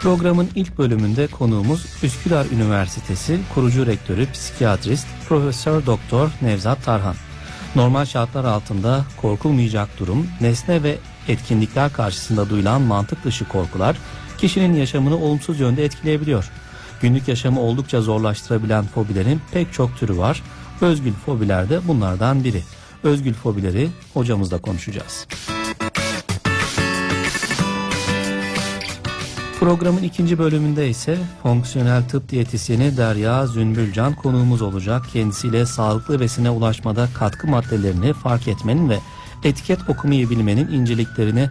Programın ilk bölümünde konuğumuz Üsküdar Üniversitesi kurucu rektörü psikiyatrist Profesör Doktor Nevzat Tarhan. Normal şartlar altında korkulmayacak durum, nesne ve etkinlikler karşısında duyulan mantık dışı korkular kişinin yaşamını olumsuz yönde etkileyebiliyor. Günlük yaşamı oldukça zorlaştırabilen fobilerin pek çok türü var. Özgül fobiler de bunlardan biri. Özgül fobileri hocamızla konuşacağız. Programın ikinci bölümünde ise fonksiyonel tıp diyetisyeni Derya Zünbülcan konuğumuz olacak. Kendisiyle sağlıklı besine ulaşmada katkı maddelerini fark etmenin ve etiket okumayı bilmenin inceliklerini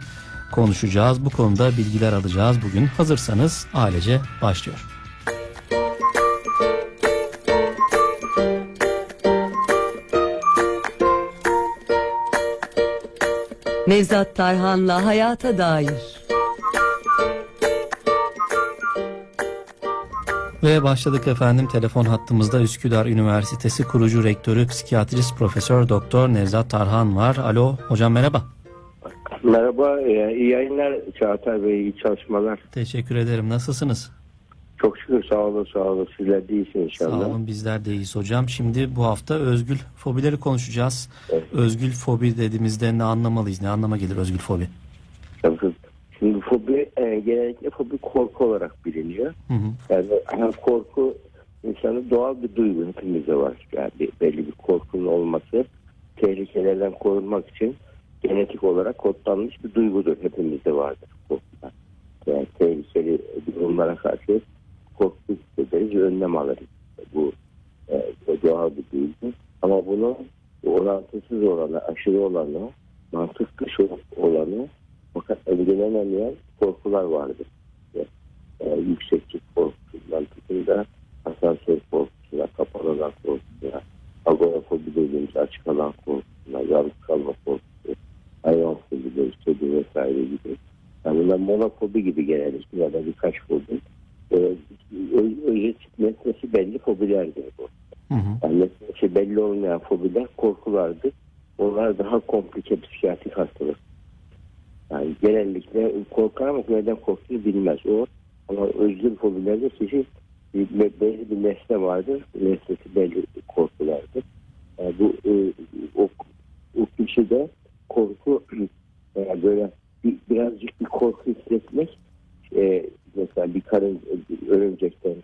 konuşacağız. Bu konuda bilgiler alacağız bugün. Hazırsanız ailece başlıyor. Nevzat Tarhan'la Hayata Dair Ve başladık efendim telefon hattımızda Üsküdar Üniversitesi kurucu rektörü psikiyatrist profesör doktor Nevzat Tarhan var. Alo hocam merhaba. Merhaba, e, iyi yayınlar Çağatay Bey, iyi çalışmalar. Teşekkür ederim. Nasılsınız? Çok şükür sağ olun, sağ olun. Sizler de iyisiniz inşallah. Sağ olun bizler de iyiyiz hocam. Şimdi bu hafta özgül fobileri konuşacağız. Evet. Özgül fobi dediğimizde ne anlamalıyız? Ne anlama gelir özgül fobi? Tabii. Şimdi fobi e, genellikle fobi korku olarak biliniyor. Hı hı. Yani korku insanın doğal bir duygu hepimizde var. Yani belli bir korkunun olması tehlikelerden korunmak için genetik olarak kodlanmış bir duygudur. Hepimizde vardır korkular. Yani tehlikeli durumlara karşı korku hissederiz ve önlem alırız. Bu e, doğal bir duygu. Ama bunun orantısız olanı, aşırı olanı, mantık dışı olanı fakat öngörenemeyen korkular vardır. E, yükseklik korkusundan tutun da asansör korkusuna, kapalı alan korkusuna, agorafobi dediğimiz açık alan korkusuna, yalnız kalma korkusu, hayvan fobileri, kedi vesaire gibi. Yani bunlar monofobi gibi genellikle ya da birkaç fobi. E, ö- özet nesnesi belli fobilerdir bu. Hı hı. Yani nesnesi belli olmayan fobiler korkulardır. Onlar daha komplike psikiyatrik hastalık. Yani genellikle korkar ama neden korktuğunu bilmez. O ama özgür fobilerde kişi belli bir nesne vardır. Nesnesi belli korkulardır. Yani bu e, o, o kişi de korku yani böyle bir, birazcık bir korku hissetmek e, mesela bir karın örümcekten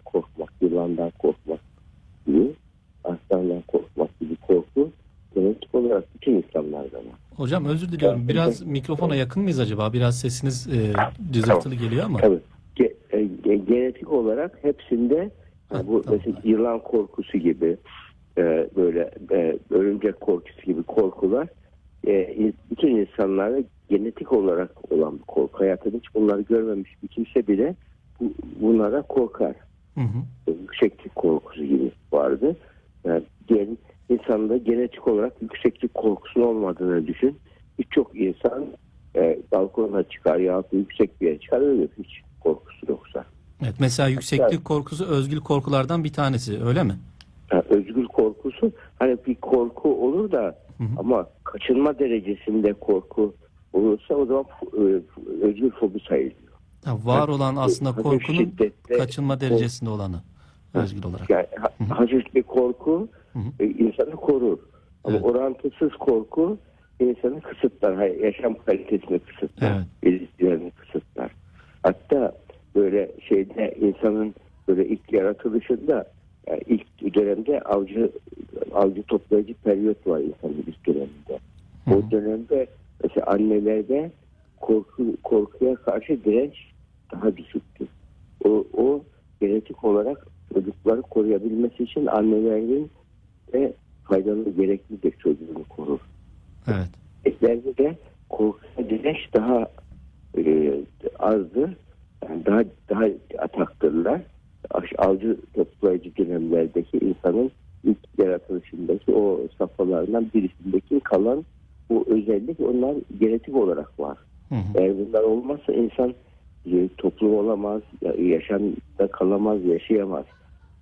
Hocam özür diliyorum. Biraz mikrofona yakın mıyız acaba? Biraz sesiniz e, cızırtılı geliyor ama. Tabii. Ge- e, ge- genetik olarak hepsinde Ha, bu tamam. mesela yılan korkusu gibi e, böyle e, örümcek korkusu gibi korkular e, bütün insanlarda genetik olarak olan bir korku. Hayatında hiç bunları görmemiş bir kimse bile bu, bunlara korkar. Hı hı. Yükseklik korkusu gibi vardı. Yani gen, insanda genetik olarak yükseklik korkusunun olmadığını düşün. Birçok insan e, balkona çıkar da yüksek bir yere çıkar öyle hiç korkusu yoksa. Evet, mesela yükseklik korkusu özgül korkulardan bir tanesi öyle mi? Yani özgür korkusu hani bir korku olur da Hı hı. ama kaçınma derecesinde korku olursa o zaman e, özgür fobi sayılıyor. Ha, var olan aslında korkunun şiddette kaçınma derecesinde olanı özgül olarak. Yani ha- hafif bir korku Hı hı. e, insanı korur. Ama Evet. orantısız korku insanı kısıtlar. Hayır, yaşam kalitesini kısıtlar. Evet. ilişkilerini kısıtlar. Hatta böyle şeyde insanın böyle ilk yaratılışında yani ilk dönemde avcı avcı toplayıcı periyot var insanın ilk döneminde. Hı. O dönemde mesela annelerde korku korkuya karşı direnç daha düşüktür. O, o genetik olarak çocukları koruyabilmesi için annelerin de faydalı gereklidir çocuğunu korur. Evet. Eklerde de korkuya direnç daha e, azdır. Yani daha daha ataktırlar. Avcı toplayıcı dönemlerdeki insanın ilk yaratılışındaki o safhalarından birisindeki kalan bu özellik onlar genetik olarak var. Hı hı. Eğer bunlar olmazsa insan e, toplum olamaz, ya- yaşamda kalamaz, yaşayamaz.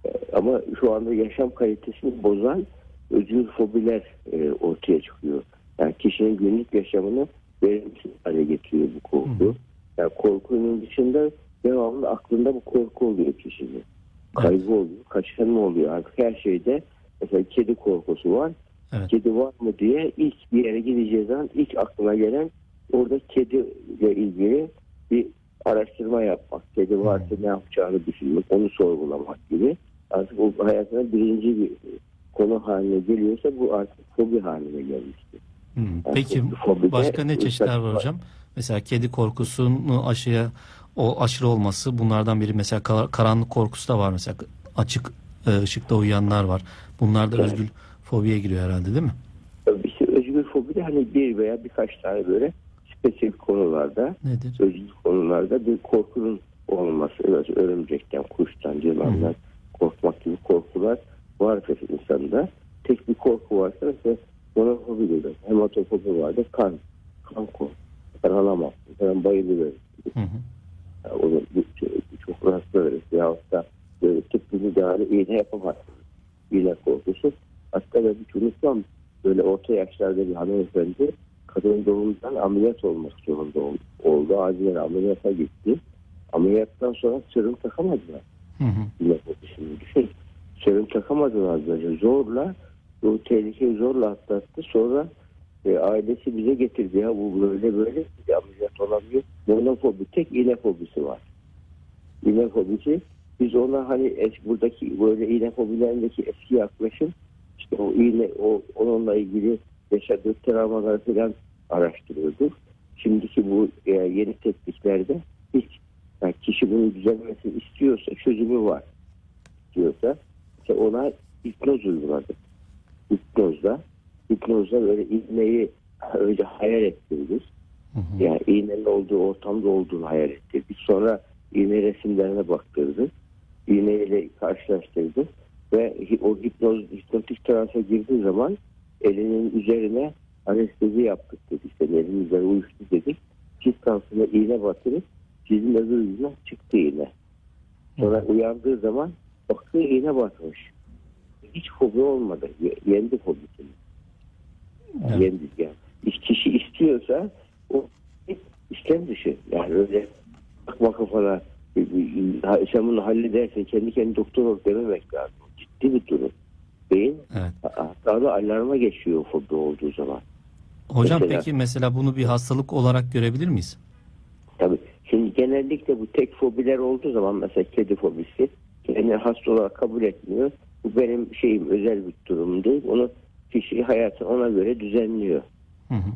E, Ama şu anda yaşam kalitesini bozan öcül fobiler e, ortaya çıkıyor. Yani kişinin günlük yaşamını verimsiz hale getiriyor bu korku. Yani korkunun dışında devamlı aklında bu korku oluyor kişinin. Kaygı oluyor, kaçınma oluyor. Artık her şeyde mesela kedi korkusu var. Evet. Kedi var mı diye ilk bir yere gideceği zaman ilk aklına gelen orada kediyle ilgili bir araştırma yapmak. Kedi varsa ne yapacağını düşünmek, onu sorgulamak gibi. Artık o hayatına birinci bir konu haline geliyorsa bu artık fobi haline gelmiştir. Hmm. Peki Fobide başka ne çeşitler var hocam? Mesela kedi korkusunu aşıya o aşırı olması bunlardan biri mesela kar- karanlık korkusu da var mesela açık e, ışıkta uyuyanlar var. Bunlar da Evet. özgül fobiye giriyor herhalde değil mi? İşte özgür fobi de hani bir veya birkaç tane böyle spesifik konularda Nedir? özgür konularda bir korkunun olması. Evet, örümcekten, kuştan, yılandan korkmak gibi korkular var insanda. Tek bir korku varsa mesela monofobi dedi. Hematofobi vardı. Kan. Kan korku. Ben alamam. Ben bayılıyorum. Hı hı. Yani onu bu- çok rahatsız ederiz. Yahut da böyle tıp bir müdahale iğne yapamazsınız. İğne korkusu. Hatta ben hiç unutmam. Böyle orta yaşlarda bir hanımefendi kadın doğumdan ameliyat olmak zorunda ol- oldu. Acilen ameliyata gitti. Ameliyattan sonra serum takamadılar. Hı hı. Korkusunu düşün. Serum takamadılar böyle. Zorla bu tehlikeyi zorla atlattı. Sonra e, ailesi bize getirdi ya bu böyle böyle bir ameliyat olamıyor. Monofobi tek iğne fobisi var. İğne fobisi biz ona hani es, buradaki böyle iğne fobilerindeki eski yaklaşım işte o iğne o onunla ilgili yaşadığı travmalar falan araştırıyorduk. Şimdiki bu e, yeni tekniklerde hiç yani kişi bunu düzelmesini istiyorsa çözümü var diyorsa işte ona hipnoz uyguladık. Hipnozda hipnozda böyle iğneyi öyle hayal ettirdik. Hı hı. Yani iğnenin olduğu ortamda olduğunu hayal ettirdik. Sonra iğne resimlerine baktırdık. İğneyle karşılaştırdık. Ve o hipnoz, hipnotik transa girdiği zaman elinin üzerine anestezi yaptık dedik. İşte elinin üzerine uyuştu dedik. Çift kansına iğne batırıp çizim öbür yüzüne çıktı iğne. Sonra uyandığı zaman baktığı iğne batmış. Hiç fobi olmadı. Ye- Yendi fobisini. Evet. Yendi yani. İş- Kişi istiyorsa o istem dışı. Yani öyle bakma kafana sen bunu halledersin kendi kendi doktor ol dememek lazım. Ciddi bir durum. Beyin Evet. hatta da alarma geçiyor fobi olduğu zaman. Hocam Mesela- peki mesela bunu bir hastalık olarak görebilir miyiz? Şimdi genellikle bu tek fobiler olduğu zaman mesela kedi fobisi kendini hasta olarak kabul etmiyor. Bu benim şeyim özel bir durum değil. Onu kişi hayatını ona göre düzenliyor. Hı hı.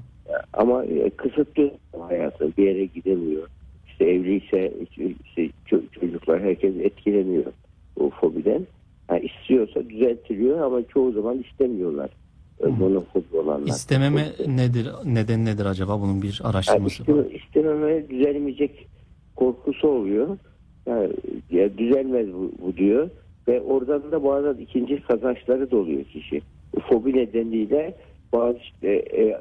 Ama e, kısıtlı hayatı bir yere gidemiyor. İşte evliyse işte ço- çocuklar herkes etkileniyor o fobiden. Ha, istiyorsa düzeltiliyor ama çoğu zaman istemiyorlar. Hı. Monofobi olanlar. İstememe nedir? Neden nedir acaba bunun bir Yani araştırması var? isteme, istememe düzelmeyecek korkusu oluyor. Yani ya düzelmez bu, bu diyor. Ve oradan da bazen ikinci kazançları da oluyor kişi. Fobi nedeniyle bazı işte, e,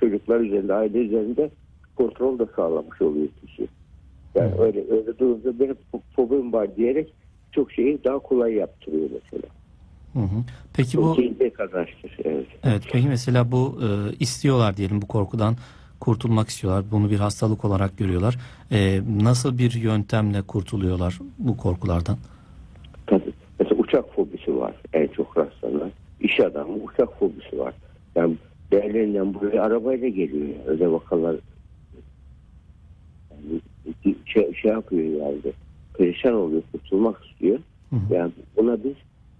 çocuklar üzerinde, aile üzerinde kontrol da sağlamış oluyor kişi. Yani Hı. öyle öyle durumda benim fo- fobim var diyerek çok şeyi daha kolay yaptırıyor mesela. Hı hı. Peki Bu kazançtır. Evet. evet peki mesela bu e, istiyorlar diyelim bu korkudan kurtulmak istiyorlar. Bunu bir hastalık olarak görüyorlar. E, nasıl bir yöntemle kurtuluyorlar bu korkulardan? Tabii. Mesela uçak fobisi var en çok rastlanan. İş adamı uçak fobisi var. Yani değerlerinden buraya arabayla geliyor. Öyle vakalar yani şey, şey yapıyor yani. Perişan oluyor, kurtulmak istiyor. Hı hı. Yani buna biz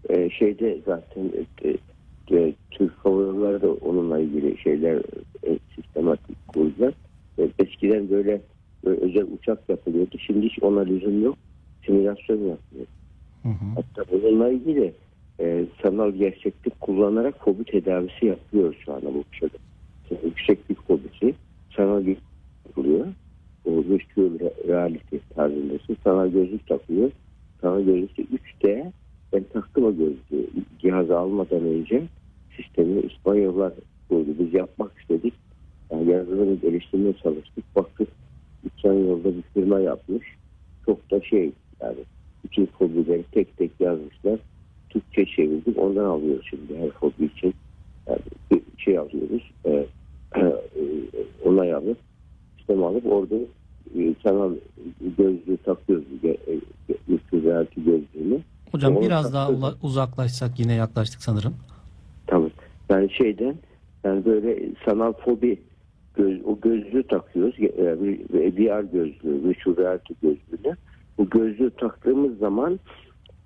e, şeyde zaten e, e, Türk Hava Yolları da onunla ilgili şeyler e, sistematik kurdular. E, eskiden böyle, böyle özel uçak yapılıyordu. Şimdi hiç ona lüzum yok. Simülasyon yapılıyor. Hı hı. Hatta bununla ilgili e, sanal gerçeklik kullanarak fobi tedavisi yapıyoruz şu anda bu kuşada. Yani yükseklik fobisi sanal yapılıyor. O virtual re- reality tarzındası. Sanal gözlük takıyor. Sanal gözlükte 3D ben taktım o gözlüğü. Cihazı almadan önce sistemini İspanyollar kurdu. Biz yapmak istedik. Yani yazılımı geliştirmeye çalıştık. Baktık İspanyol'da bir firma yapmış. Çok da şey yani bütün fobileri tek tek yazmışlar. Türkçe çevirdik. Ondan alıyoruz şimdi her fobi için. Yani bir şey alıyoruz. E, e, onay alıp sistem alıp orada e, sanal gözlüğü takıyoruz. E, e, gözlüğünü. Hocam Onu biraz daha uzaklaşsak yine yaklaştık sanırım. Tamam. Yani şeyden yani böyle sanal fobi göz, o gözlüğü takıyoruz. E, VR gözlüğü, virtual reality gözlüğünü. Bu gözlüğü taktığımız zaman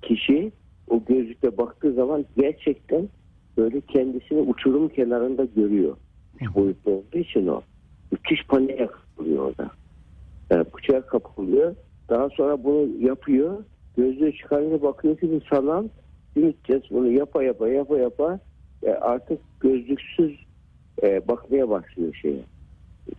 kişi o gözlükle baktığı zaman gerçekten böyle kendisini uçurum kenarında görüyor. Üç boyutlu olduğu için o. Müthiş paniğe kapılıyor orada. Yani bıçağa kapılıyor. Daha sonra bunu yapıyor. Gözlüğü çıkarınca bakıyor ki sanal bir müddet bunu yapa yapa yapa yapa e, artık gözlüksüz e, bakmaya başlıyor şeye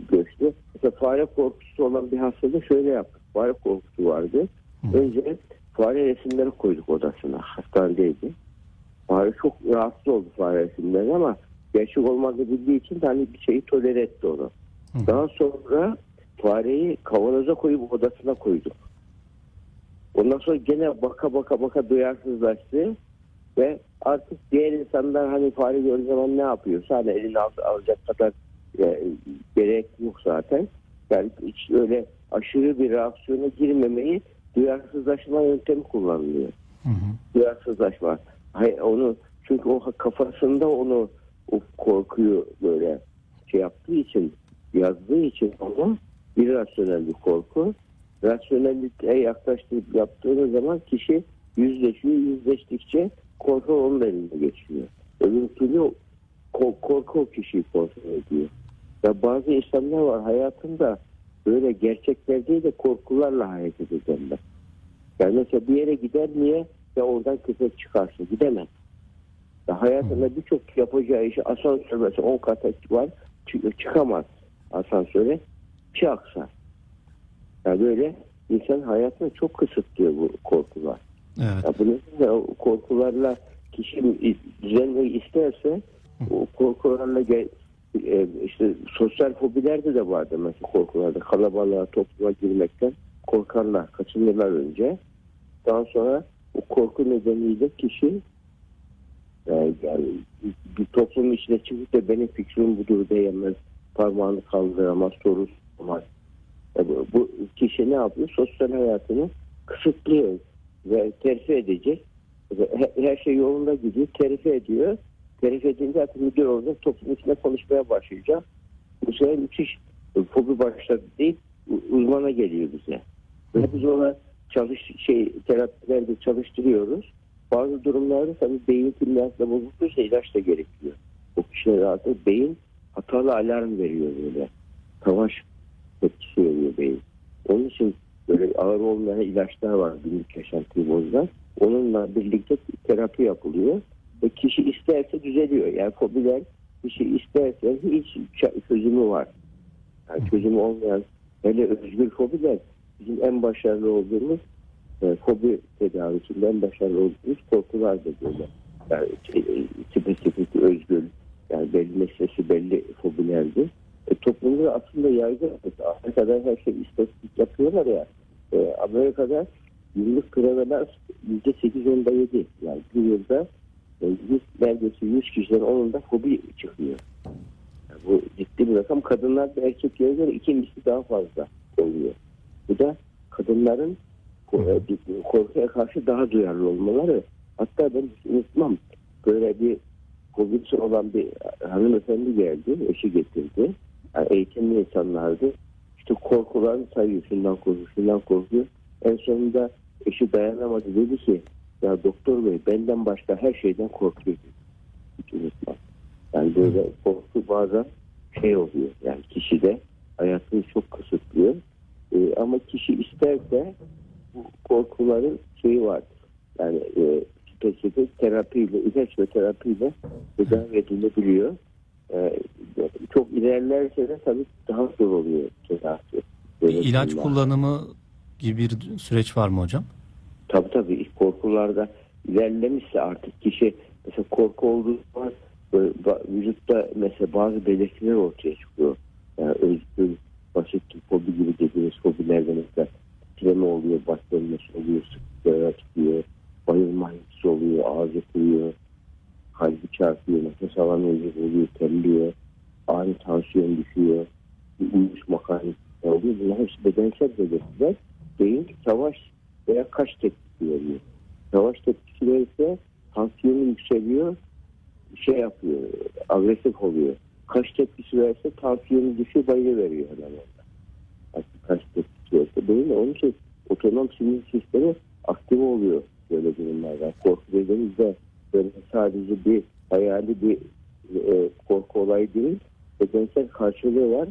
gözlü. Mesela fare korkusu olan bir hastada şöyle yaptık. Fare korkusu vardı. Hı. Önce fare resimleri koyduk odasına. Hastanedeydi. Fare çok rahatsız oldu fare resimleri ama gerçek olmadığını bildiği için de hani bir şeyi tolere etti onu. Hı. Daha sonra fareyi kavanoza koyup odasına koyduk. Ondan sonra gene baka baka baka duyarsızlaştı ve artık diğer insanlar hani fare gördüğü zaman ne yapıyorsa hani elini al, alacak kadar e, gerek yok zaten. Yani hiç öyle aşırı bir reaksiyona girmemeyi duyarsızlaşma yöntemi kullanılıyor. Hı hı. Duyarsızlaşma. Hayır, onu çünkü o kafasında onu o korkuyu böyle şey yaptığı için yazdığı için onu irrasyonel bir korku. Rasyonelliğe yaklaştırıp yaptığınız zaman kişi yüzleşiyor. Yüzleştikçe korku onun eline geçiyor. Öbür türlü ko- korku o kişiyi kontrol ediyor. Ya bazı insanlar var hayatında böyle gerçekler değil de korkularla hareket edenler. Yani mesela bir yere gider niye? Ya oradan köpek çıkarsın. Gidemez. Ya hayatında birçok yapacağı işi asansör mesela 10 kata var. Çık- çıkamaz asansöre. Bir aksar. Yani böyle insan hayatını çok kısıtlıyor bu korkular. Evet. Ya bu nedenle o korkularla kişi düzenlemek isterse o korkularla gel, e, işte sosyal fobilerde de vardı mesela korkularda kalabalığa topluma girmekten korkarlar kaçınırlar önce daha sonra o korku nedeniyle kişi yani, yani bir toplumun içine çıkıp da benim fikrim budur diyemez parmağını kaldıramaz soru sormaz. Bu, kişi ne yapıyor? Sosyal hayatını kısıtlıyor ve terfi edecek. Her, şey yolunda gidiyor. Terfi ediyor. Terfi edince artık müdür olacak. Toplum içinde konuşmaya başlayacak. Bu sefer müthiş fobi başladı değil uzmana geliyor bize. Ve biz ona çalış şey terapilerde çalıştırıyoruz. Bazı durumlarda tabii beyin kimyasıyla bozulduysa ilaç da gerekiyor. O kişilere artık beyin hatalı alarm veriyor böyle. Savaş tepkisi veriyor beyin. Onun için böyle ağır olmayan ilaçlar var günlük yaşantıyı bozan. Onunla birlikte terapi yapılıyor ve kişi isterse düzeliyor. Yani fobiler kişi isterse hiç çözümü var. Yani çözümü olmayan hele özgür fobiler bizim en başarılı olduğumuz e, fobi tedavisinde en başarılı olduğumuz korkulardır böyle. Yani şey, e, spesifik özgür yani belli meselesi belli fobilerdir. E, toplumda da aslında yaygın. Amerika'da her şey istatistik yapıyorlar ya. E, Amerika'da yıllık yüzde sekiz onda yedi. Yani bir yılda e, yüz, neredeyse yüz kişiden onun da fobi çıkıyor. Yani bu ciddi bir rakam. Kadınlar da erkeklere göre iki daha fazla oluyor. Bu da kadınların e, korkuya karşı daha duyarlı olmaları. Hatta ben hiç unutmam. Böyle bir fobisi olan bir hanımefendi geldi. Eşi getirdi. Yani eğitimli insanlardı. İşte korkularını sayıyor. Şundan korkuyor, şundan korkuyor. En sonunda eşi dayanamadı. Dedi ki ya doktor bey benden başka her şeyden korkuyor. dedi. Yani böyle korku bazen şey oluyor. Yani kişide hayatını çok kısıtlıyor. Ee, ama kişi isterse bu korkuların şeyi var. Yani e, spesifik terapiyle, ilaç ve terapiyle tedavi edilebiliyor. Ee, çok ilerlerse de tabii daha zor oluyor tedavisi. Böyle İlaç durumlar. kullanımı gibi bir süreç var mı hocam? Tabii tabii ilk korkularda ilerlemişse artık kişi mesela korku olduğu zaman vücutta mesela bazı belirtiler ortaya çıkıyor. Yani özgür, basit fobi gibi dediğimiz fobilerde mesela titreme oluyor, baş dönmesi oluyor, sıkıntılara çıkıyor, bayılma hissi oluyor, ağız yakıyor, çarpıyor, nefes alamıyor, oluyor, terliyor, ani tansiyon düşüyor, uyuşma ne oluyor? Bunlar hepsi bedensel belirtiler. Beyin savaş veya kaç tepkisi veriyor. Savaş tepkisi verirse tansiyonu yükseliyor, şey yapıyor, agresif oluyor. Kaç tepkisi verirse tansiyonu düşüyor, bayılı veriyor hemen orada. Artık kaç tepkisi verirse beyin onun için otonom sinir sistemi aktif oluyor böyle durumlarda. Korku dediğimizde böyle sadece bir hayali bir e, korku olayı değil, bedensel karşılığı var.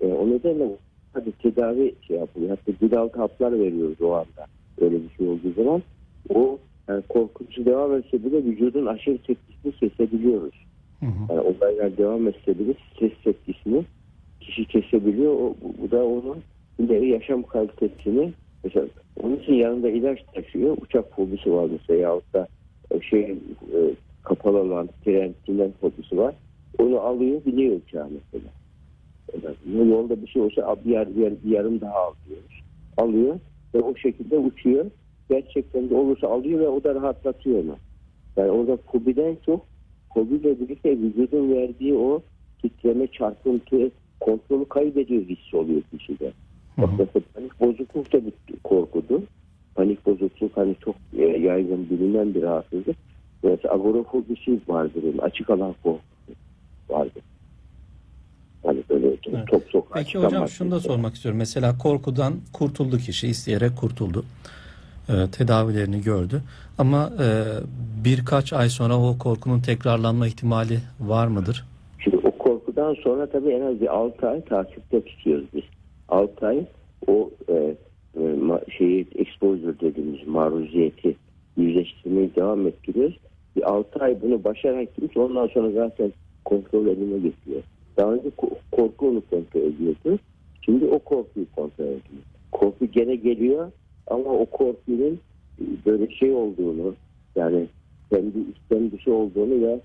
E, o nedenle hadi tedavi şey yapılıyor. Hatta altı haplar veriyoruz o anda. Öyle bir şey olduğu zaman o yani korkutucu devam etse bile vücudun aşırı tepkisini kesebiliyoruz. Hı hı. Yani olaylar devam etse bile stres tepkisini kişi kesebiliyor. O, bu, bu da onun ileri yaşam kalitesini mesela onun için yanında ilaç taşıyor. Uçak fobisi var mesela yahut da e, şey e, kapalı alan tren, tren fobisi var. Onu alıyor biliyor uçağı mesela. Yani yolda bir şey olsa bir, yer, bir, yer, bir yarım daha alıyoruz. Alıyor ve o şekilde uçuyor. Gerçekten de olursa alıyor ve o da rahatlatıyor onu. Yani orada fobiden çok fobiyle birlikte vücudun verdiği o titreme, çarpıntı, kontrolü kaybediyor hissi oluyor kişide. Bak mesela panik bozukluk da bir korkudur. Panik bozukluk hani çok e, yaygın bilinen bir rahatsızlık. Mesela agorafobisi vardır. onun, Açık alan korkusu vardır. Hani böyle Evet. top sok Peki hocam şunu da sormak istiyorum. Mesela korkudan kurtuldu kişi, isteyerek kurtuldu. Ee, tedavilerini gördü. Ama e, birkaç ay sonra o korkunun tekrarlanma ihtimali var mıdır? Şimdi o korkudan sonra tabii en az bir 6 ay takipte tutuyoruz biz. 6 ay o e, e, şeyi exposure dediğimiz maruziyeti yüzleştirmeyi devam ettiriyoruz. Bir 6 ay bunu başararak gitmiş ondan sonra zaten kontrol eline getiriyor. Daha önce ko- korku onu kontrol ediyordu. Şimdi o korkuyu kontrol ediyor. Korku gene geliyor ama o korkunun e, böyle şey olduğunu yani kendi istem dışı olduğunu ve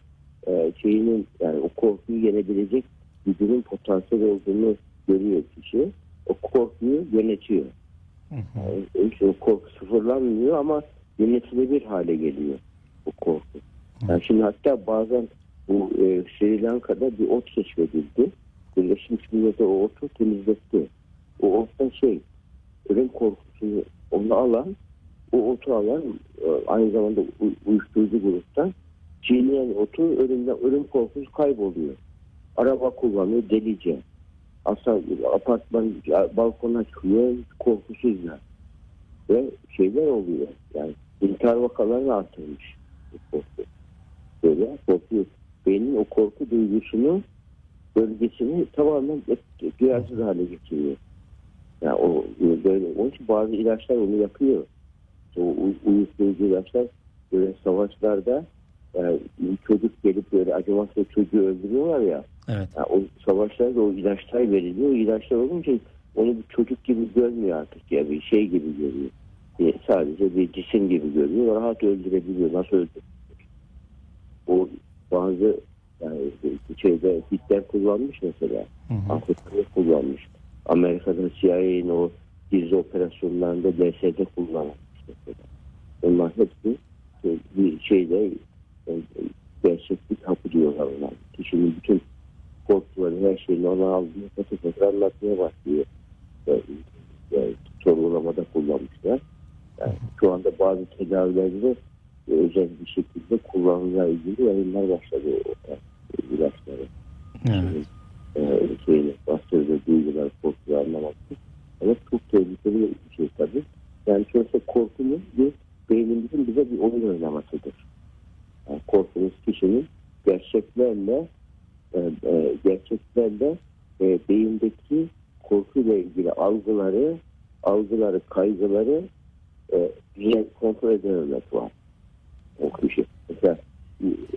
e, şeyinin yani o korkuyu yenebilecek gücünün potansiyel olduğunu görüyor kişi. O korkuyu yönetiyor. Hı hı. Yani korku sıfırlanmıyor ama yönetilebilir hale geliyor o korku. Yani şimdi hatta bazen bu e, Sri Lanka'da bir ot keşfedildi. Birleşmiş Milletler o otu temizletti. O ottan şey ölüm korkusunu onu alan o otu alan e, aynı zamanda uyuşturucu gruptan çiğneyen otu ölümden ölüm korkusu kayboluyor. Araba kullanıyor delice. Aslında apartman balkona çıkıyor korkusuzca. Ve şeyler oluyor. Yani intihar vakalarını artırmış korku. Böyle korku beynin o korku duygusunu bölgesini tamamen duyarsız hale getiriyor. Yani o böyle onun için bazı ilaçlar onu yapıyor. O uy- uyuşturucu ilaçlar böyle savaşlarda yani çocuk gelip böyle acımasız çocuğu öldürüyorlar ya. Evet. Yani o savaşlarda o ilaçlar veriliyor. O ilaçlar olunca onu bir çocuk gibi görmüyor artık ya bir şey gibi görüyor. Bir- sadece bir cisim gibi görüyor. Rahat öldürebiliyor. Nasıl öldürebiliyor? O bazı yani şeyde Hitler kullanmış mesela. Afrika'da kullanmış. Amerika'da CIA'nin o gizli operasyonlarında LSD kullanmış mesela. Onlar hepsi e, bir şeyde e, gerçeklik hapı diyorlar onlar. Kişinin bütün korkuları her şeyini ona aldığını tekrar tekrar anlatmaya başlıyor. E, e, sorgulamada kullanmışlar. Yani şu anda bazı tedavilerde e, özel bir şekilde kullanımla ilgili yayınlar başladı o tarz ilaçları Evet. e, şeyini bastırdığı duygular, korkuyu anlamak için. Ama çok tehlikeli bir şey tabii. Yani sonuçta korkumuz bir beynimizin bize bir oyun oynamasıdır. Yani korkumuz kişinin gerçeklerle e, e, gerçeklerle e, beyindeki korkuyla ilgili algıları, algıları, kaygıları e, güzel kontrol edememek var. O kişi. Mesela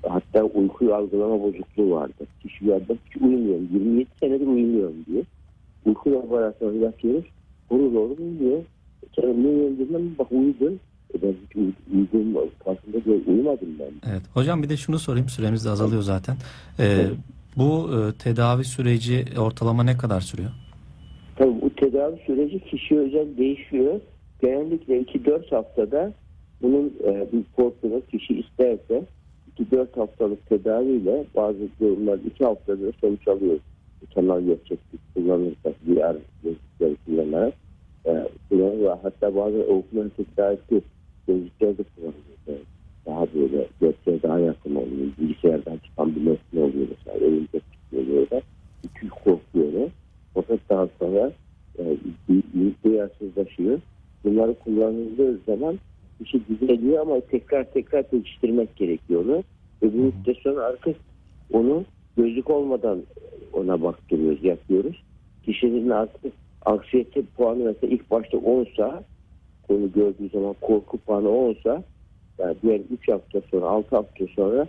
hatta uykuyu algılama bozukluğu vardı. Kişi bir adam hiç uyumuyorum. 27 senedir uyumuyorum diyor. Uyku laboratuvarına yatıyoruz. Doğru doğru uyuyor. Sonra ne uyandığında bak uyudun. E ben hiç uy- uyuduğum farkında değil, uyumadım ben. Evet. Hocam bir de şunu sorayım. Süremiz de azalıyor zaten. Ee, bu e, tedavi süreci ortalama ne kadar sürüyor? Tabii bu tedavi süreci kişiye özel değişiyor. Genellikle 2-4 haftada bunun e, bir korkunu kişi isterse 2-4 haftalık tedaviyle bazı durumlar 2 haftada sonuç alıyor. sanal gerçeklik kullanırsak VR gözlükleri kullanarak e, kullanılır. Hatta bazen okumanın tekrarı gözlükler de kullanılıyor. Daha böyle gerçeğe daha yakın oluyor. Bilgisayardan çıkan bir nesne oluyor mesela. Elinde çıkıyor orada. İki korkuyor. Fakat daha sonra e, duyarsızlaşıyor. Bunları kullanıldığı zaman işi düzeliyor ama tekrar tekrar pekiştirmek gerekiyor. Ve bu müddet sonra artık onu gözlük olmadan ona baktırıyoruz, yapıyoruz. Kişinin artık anksiyete puanı mesela ilk başta 10 sa onu gördüğü zaman korku puanı 10 sa yani diğer 3 hafta sonra 6 hafta sonra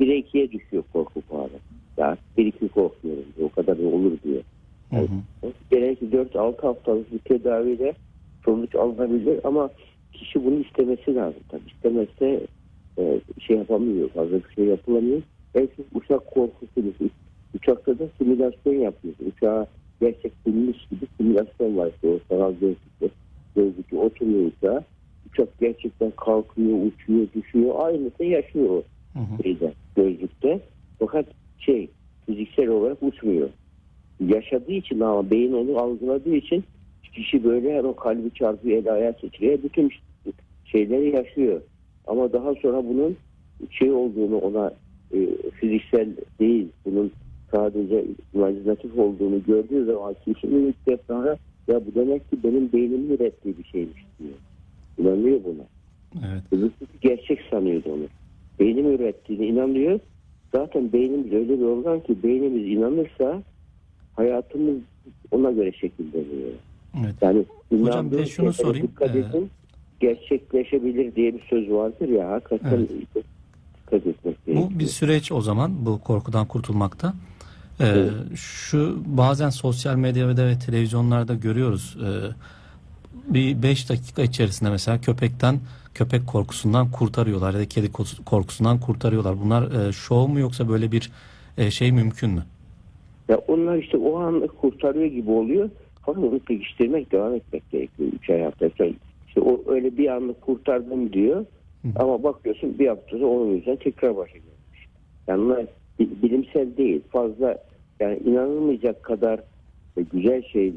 1'e 2'ye düşüyor korku puanı. Ya 1-2 korkuyorum diyor. O kadar da olur diyor. Hı. Genellikle 4-6 haftalık bir tedaviyle sonuç alınabilir ama kişi bunu istemesi lazım. Tabii istemezse e, şey yapamıyor. Fazla bir şey yapılamıyor. Belki uçak korkusu gibi. Uçakta da simülasyon yapıyorsun. Uçağa gerçek binmiş gibi simülasyon var. İşte o sanal gözlükle. Gözlükle oturuyor uçağa. Uçak gerçekten kalkıyor, uçuyor, düşüyor. Aynısı yaşıyor o Hı hı. şeyde, gözlükte. Fakat şey fiziksel olarak uçmuyor. Yaşadığı için ama beyin onu algıladığı için kişi böyle her o kalbi çarpıyor, el ayağı titriyor. Bütün şeyleri yaşıyor. Ama daha sonra bunun şey olduğunu ona e, fiziksel değil, bunun sadece imajinatif olduğunu gördüğü zaman kişi bir müddet sonra ya bu demek ki benim beynimin ürettiği bir şeymiş diyor. İnanıyor buna. Evet. Öbürsü gerçek sanıyordu onu. Beynim ürettiğine inanıyor. Zaten beynimiz öyle bir organ ki beynimiz inanırsa hayatımız ona göre şekilleniyor. Evet. Yani Hocam bir de şunu sorayım. Dikkat Ee, edin. Gerçekleşebilir diye bir söz vardır ya. Hakikaten Evet. dikkat etmek gerekiyor. Bu bir süreç o zaman bu korkudan kurtulmakta. Ee, Evet. Şu bazen sosyal medyada ve televizyonlarda görüyoruz. Ee, bir 5 dakika içerisinde mesela köpekten köpek korkusundan kurtarıyorlar ya da kedi korkusundan kurtarıyorlar. Bunlar e, şov mu yoksa böyle bir e, şey mümkün mü? Ya onlar işte o anlık kurtarıyor gibi oluyor. Fakat onu pekiştirmek, devam etmek gerekiyor. Üç ay hafta sonra. İşte o öyle bir anlık kurtardım diyor. Hı. Ama bakıyorsun bir hafta sonra onun yüzden tekrar başa gelmiş. Yani bunlar bi- bilimsel değil. Fazla yani inanılmayacak kadar güzel şey,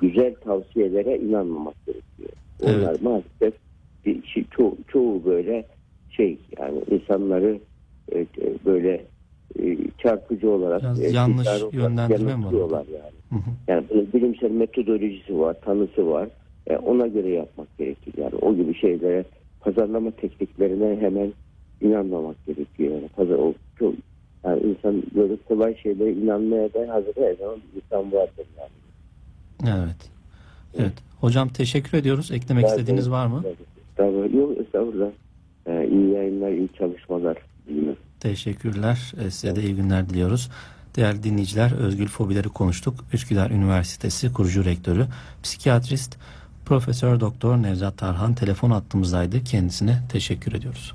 güzel tavsiyelere inanmamak gerekiyor. Onlar Evet. maalesef bir şey, ço- çoğu böyle şey yani insanları e, e, böyle e, çarpıcı olarak Biraz e, yanlış yönlendirme var yani. Hı hı. Yani bunun bilimsel metodolojisi var, tanısı var. E, ona göre yapmak gerekir. Yani o gibi şeylere pazarlama tekniklerine hemen inanmamak gerekiyor. Yani pazar, o, çok, yani insan böyle kolay şeylere inanmaya da hazır her zaman insan vardır yani. Evet. Evet. Hocam teşekkür ediyoruz. Eklemek istediğiniz var mı? Estağfurullah. Yok estağfurullah. E, iyi yayınlar, iyi çalışmalar. diliyorum. Teşekkürler. E, Size de iyi günler diliyoruz. Değerli dinleyiciler, özgül fobileri konuştuk. Üsküdar Üniversitesi kurucu rektörü, psikiyatrist Profesör Doktor Nevzat Tarhan telefon attığımızdaydı. Kendisine teşekkür ediyoruz.